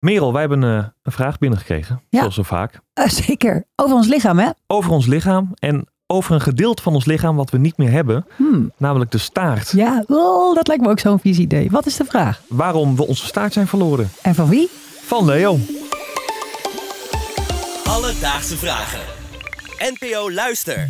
Merel, wij hebben eh, een vraag binnengekregen, Ja. zoals zo vaak. Eh, zeker. Over ons lichaam, hè? Over ons lichaam en over een gedeelte van ons lichaam wat we niet meer hebben, Hmm. namelijk de staart. Ja, oh, dat lijkt me ook zo'n vies idee. Wat is de vraag? Waarom we onze staart zijn verloren. En van wie? Van Leo. Alledaagse vragen. NPO Luister.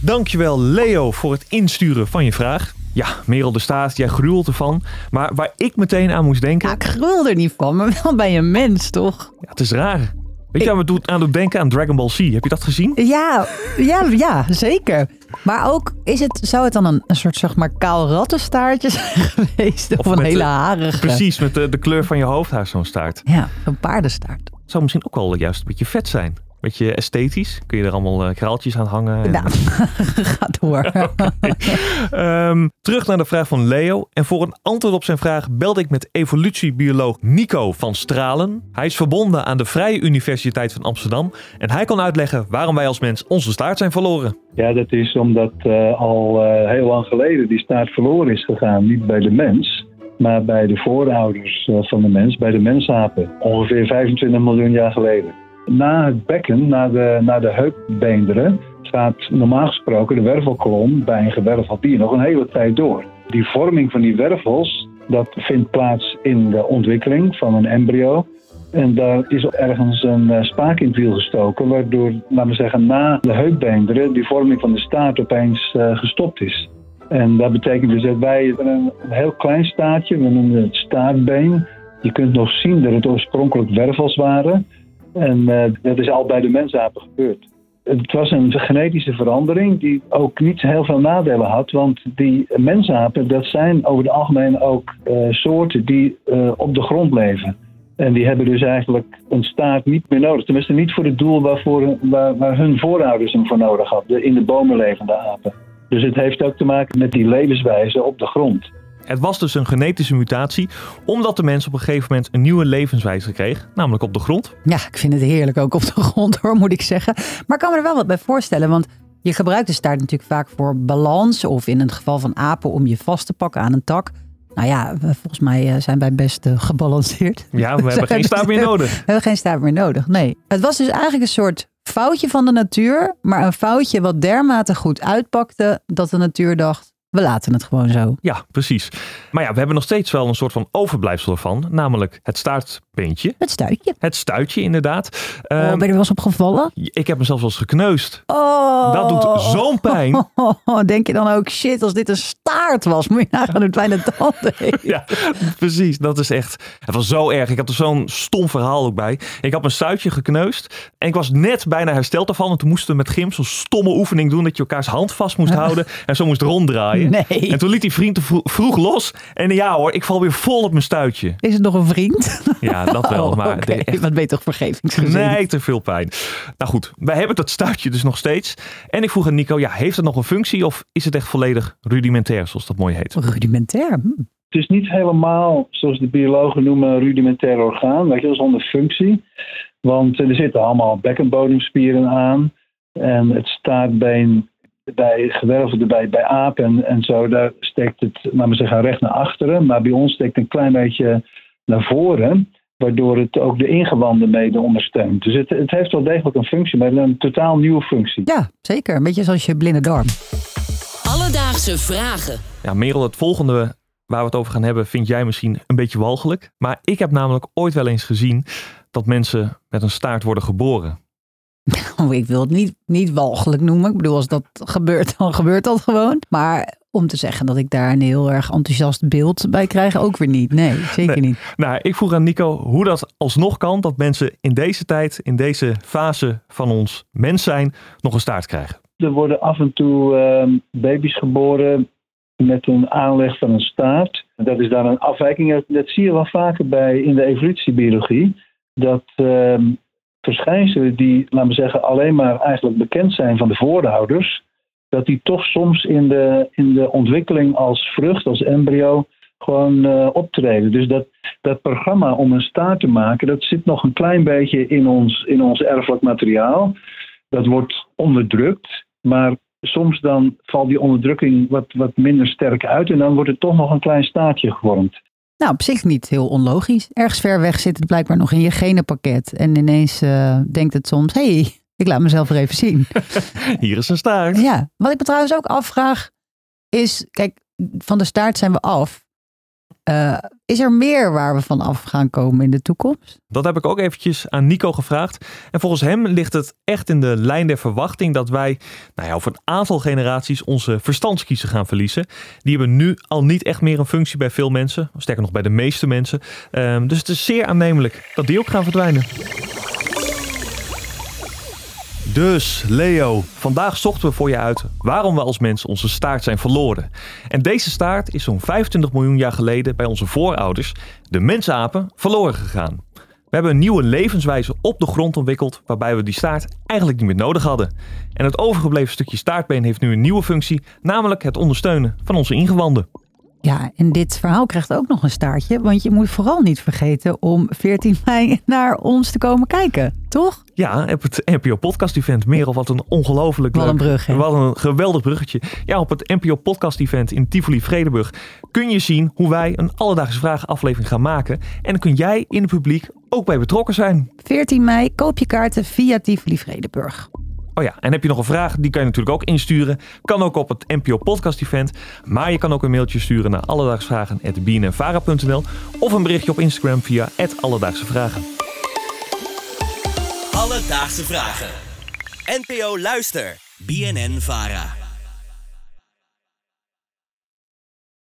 Dankjewel Leo voor het insturen van je vraag. Ja, Merel de staart, jij gruwelt ervan. Maar waar ik meteen aan moest denken, Ja, ik gruwel er niet van, maar wel bij een mens, toch? ja, het is raar. Weet je doet aan doet denken aan Dragon Ball Z? Heb je dat gezien? Ja, ja, ja, zeker. Maar ook, is het, zou het dan een, een soort zeg maar kaal rattenstaartje zijn geweest? Of, Of een hele harige? Precies, met de, de kleur van je hoofdhaar zo'n staart. Ja, een paardenstaart. Zou misschien ook wel juist een beetje vet zijn. Beetje esthetisch. Kun je er allemaal eh, kraaltjes aan hangen. en- Nou, ga door. Ehm, terug naar de vraag van Leo. En voor een antwoord op zijn vraag belde ik met evolutiebioloog Nico van Stralen. Hij is verbonden aan de Vrije Universiteit van Amsterdam. En hij kan uitleggen waarom wij als mens onze staart zijn verloren. Ja, dat is omdat eh, al eh, heel lang geleden die staart verloren is gegaan. Niet bij de mens, maar bij de voorouders eh, van de mens, bij de mensapen. Ongeveer 25 miljoen jaar geleden. Na het bekken, na de, na de heupbeenderen, gaat normaal gesproken de wervelkolom bij een gewerveld dier nog een hele tijd door. Die vorming van die wervels, dat vindt plaats in de ontwikkeling van een embryo. En daar is ergens een eh, spaak in het wiel gestoken, waardoor, laten we zeggen, na de heupbeenderen die vorming van de staart opeens eh, gestopt is. En dat betekent dus dat wij een heel klein staartje, we noemen het staartbeen. Je kunt nog zien dat het oorspronkelijk wervels waren. En eh, dat is al bij de mensapen gebeurd. Het was een genetische verandering die ook niet heel veel nadelen had. Want die mensapen, dat zijn over het algemeen ook eh, soorten die eh, op de grond leven. En die hebben dus eigenlijk een niet meer nodig. Tenminste niet voor het doel waarvoor, waar, waar hun voorouders hem voor nodig hadden. De in de bomen levende apen. Dus het heeft ook te maken met die levenswijze op de grond. Het was dus een genetische mutatie, omdat de mens op een gegeven moment een nieuwe levenswijze kreeg, namelijk op de grond. Ja, ik vind het heerlijk ook op de grond hoor, moet ik zeggen. Maar ik kan me er wel wat bij voorstellen, want je gebruikt de staart natuurlijk vaak voor balans of in het geval van apen om je vast te pakken aan een tak. Nou ja, volgens mij eh, zijn wij best eh, gebalanceerd. Ja, we hebben geen staart meer nodig. We hebben geen staart meer nodig, nee. Het was dus eigenlijk een soort foutje van de natuur, maar een foutje wat dermate goed uitpakte dat de natuur dacht, we laten het gewoon zo. Ja, precies. Maar ja, we hebben nog steeds wel een soort van overblijfsel ervan, namelijk het staartbeentje. Het stuitje. Het stuitje, inderdaad. Oh, Ehm, ben je er wel eens op gevallen? ik heb mezelf wel eens gekneusd. Oh. Dat doet zo'n pijn. Denk je dan ook, shit, als dit een staart was, moet je nagaan hoe tanden heeft. Ja, precies. Dat is echt. Het was zo erg. Ik had er zo'n stom verhaal ook bij. Ik had mijn stuitje gekneusd. En ik was net bijna hersteld ervan. En toen moesten we met Gim zo'n stomme oefening doen. Dat je elkaars hand vast moest houden. En zo moest ronddraaien. Nee. En toen liet die vriend vro- vroeg los. En ja hoor, ik val weer vol op mijn stuitje. Is het nog een vriend? Ja, dat wel. Oh, maar echt Wat ben je toch vergevingsgezind? Nee, te veel pijn. Nou goed, wij hebben dat stuitje dus nog steeds. En ik vroeg aan Nico, ja, heeft het nog een functie of is het echt volledig rudimentair, zoals dat mooi heet? Rudimentair. hm. Het is niet helemaal, zoals de biologen noemen, een rudimentair orgaan. Weet je, dat is zonder functie. Want er zitten allemaal bekkenbodemspieren aan. En het staartbeen bij gewervelden bij, bij apen en, en zo, daar steekt het, laten we zeggen, recht naar achteren. Maar bij ons steekt het een klein beetje naar voren. Waardoor het ook de ingewanden mede ondersteunt. Dus het, het heeft wel degelijk een functie, maar een totaal nieuwe functie. Ja, zeker. Een beetje zoals je blinde darm. Alledaagse vragen. Ja, Merel, het volgende waar we het over gaan hebben, vind jij misschien een beetje walgelijk. Maar ik heb namelijk ooit wel eens gezien dat mensen met een staart worden geboren. Oh, ik wil het niet, niet walgelijk noemen. Ik bedoel, als dat gebeurt, dan gebeurt dat gewoon. Maar om te zeggen dat ik daar een heel erg enthousiast beeld bij krijg, ook weer niet. Nee, zeker Nee. niet. Nou, ik vroeg aan Nico hoe dat alsnog kan dat mensen in deze tijd, in deze fase van ons mens zijn, nog een staart krijgen. Er worden af en toe ehm, baby's geboren met een aanleg van een staart. Dat is dan een afwijking. Dat- Dat zie je wel vaker bij in de evolutiebiologie. Dat ehm, verschijnselen die, laten we zeggen, alleen maar eigenlijk bekend zijn van de voorouders, dat die toch soms in de, in de ontwikkeling als vrucht, als embryo, gewoon eh, optreden. Dus dat, dat programma om een staart te maken, dat zit nog een klein beetje in ons, in ons erfelijk materiaal. Dat wordt onderdrukt, maar soms dan valt die onderdrukking wat, wat minder sterk uit en dan wordt er toch nog een klein staartje gevormd. Nou, op zich niet heel onlogisch. Ergens ver weg zit het blijkbaar nog in je genenpakket. En ineens eh, denkt het soms, hé, hey, ik laat mezelf er even zien. Hier is een staart. Ja, wat ik me trouwens ook afvraag is, kijk, van de staart zijn we af. Uh, is er meer waar we van af gaan komen in de toekomst? Dat heb ik ook eventjes aan Nico gevraagd. En volgens hem ligt het echt in de lijn der verwachting dat wij nou ja, over een aantal generaties onze verstandskiezen gaan verliezen. Die hebben nu al niet echt meer een functie bij veel mensen, sterker nog bij de meeste mensen. Uh, dus het is zeer aannemelijk dat die ook gaan verdwijnen. Dus, Leo, vandaag zochten we voor je uit waarom we als mens onze staart zijn verloren. En deze staart is zo'n 25 miljoen jaar geleden bij onze voorouders, de mensapen, verloren gegaan. We hebben een nieuwe levenswijze op de grond ontwikkeld waarbij we die staart eigenlijk niet meer nodig hadden. En het overgebleven stukje staartbeen heeft nu een nieuwe functie, namelijk het ondersteunen van onze ingewanden. Ja, en dit verhaal krijgt ook nog een staartje, want je moet vooral niet vergeten om 14 mei naar ons te komen kijken, toch? Ja, op het NPO Podcast Event. Merel, wat een ongelooflijk Wat een brug, hè? Wat een geweldig bruggetje. Ja, op het NPO Podcast Event in Tivoli Vredeburg kun je zien hoe wij een Alledaagse Vragen aflevering gaan maken. En dan kun jij in het publiek ook bij betrokken zijn. 14 mei, koop je kaarten via Tivoli Vredeburg. Oh ja, en heb je nog een vraag? Die kan je natuurlijk ook insturen. Kan ook op het NPO Podcast Event. Maar je kan ook een mailtje sturen naar alledaagsvragen.bnnvara.nl of een berichtje op Instagram via Alledaagse Vragen. Alledaagse Vragen. NPO Luister. BNN Vara.